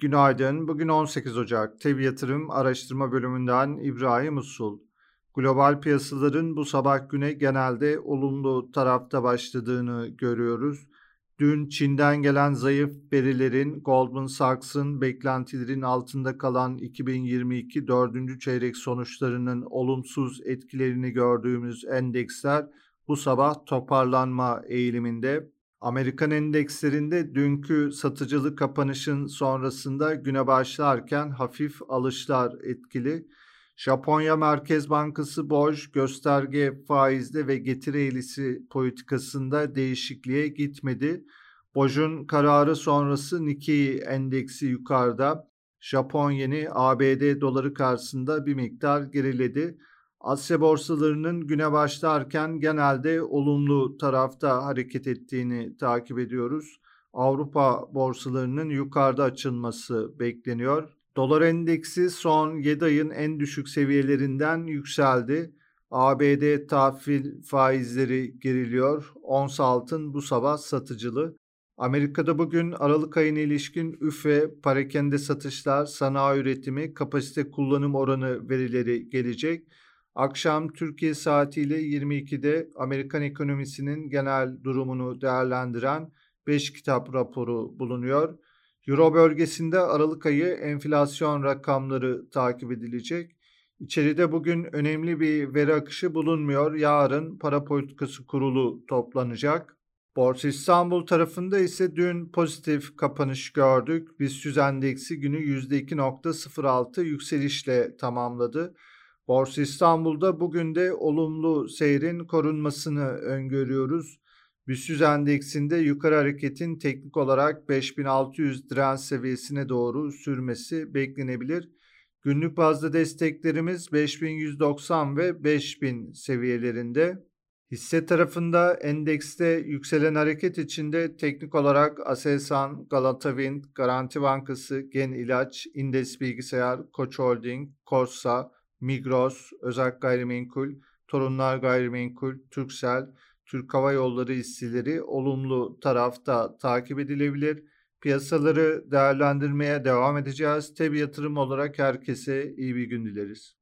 Günaydın. Bugün 18 Ocak. TEV Yatırım Araştırma Bölümünden İbrahim Usul. Global piyasaların bu sabah güne genelde olumlu tarafta başladığını görüyoruz. Dün Çin'den gelen zayıf verilerin Goldman Sachs'ın beklentilerin altında kalan 2022 dördüncü çeyrek sonuçlarının olumsuz etkilerini gördüğümüz endeksler bu sabah toparlanma eğiliminde. Amerikan endekslerinde dünkü satıcılı kapanışın sonrasında güne başlarken hafif alışlar etkili. Japonya Merkez Bankası borç gösterge faizde ve getiri eğrisi politikasında değişikliğe gitmedi. Boj'un kararı sonrası Nikkei endeksi yukarıda. Japon yeni ABD doları karşısında bir miktar geriledi. Asya borsalarının güne başlarken genelde olumlu tarafta hareket ettiğini takip ediyoruz. Avrupa borsalarının yukarıda açılması bekleniyor. Dolar endeksi son 7 ayın en düşük seviyelerinden yükseldi. ABD tahvil faizleri geriliyor. Ons altın bu sabah satıcılı. Amerika'da bugün Aralık ayına ilişkin üfe, parakende satışlar, sanayi üretimi, kapasite kullanım oranı verileri gelecek. Akşam Türkiye saatiyle 22'de Amerikan ekonomisinin genel durumunu değerlendiren 5 kitap raporu bulunuyor. Euro bölgesinde Aralık ayı enflasyon rakamları takip edilecek. İçeride bugün önemli bir veri akışı bulunmuyor. Yarın para politikası kurulu toplanacak. Borsa İstanbul tarafında ise dün pozitif kapanış gördük. BIST endeksi günü %2.06 yükselişle tamamladı. Borsa İstanbul'da bugün de olumlu seyrin korunmasını öngörüyoruz. BIST endeksinde yukarı hareketin teknik olarak 5600 direnç seviyesine doğru sürmesi beklenebilir. Günlük bazda desteklerimiz 5190 ve 5000 seviyelerinde. Hisse tarafında endekste yükselen hareket içinde teknik olarak Aselsan, Galatawind, Garanti Bankası, Gen İlaç, Indes Bilgisayar, Koç Holding, Korsa, Migros, Özak Gayrimenkul, Torunlar Gayrimenkul, Türksel, Türk Hava Yolları hisseleri olumlu tarafta takip edilebilir. Piyasaları değerlendirmeye devam edeceğiz. Tabi yatırım olarak herkese iyi bir gün dileriz.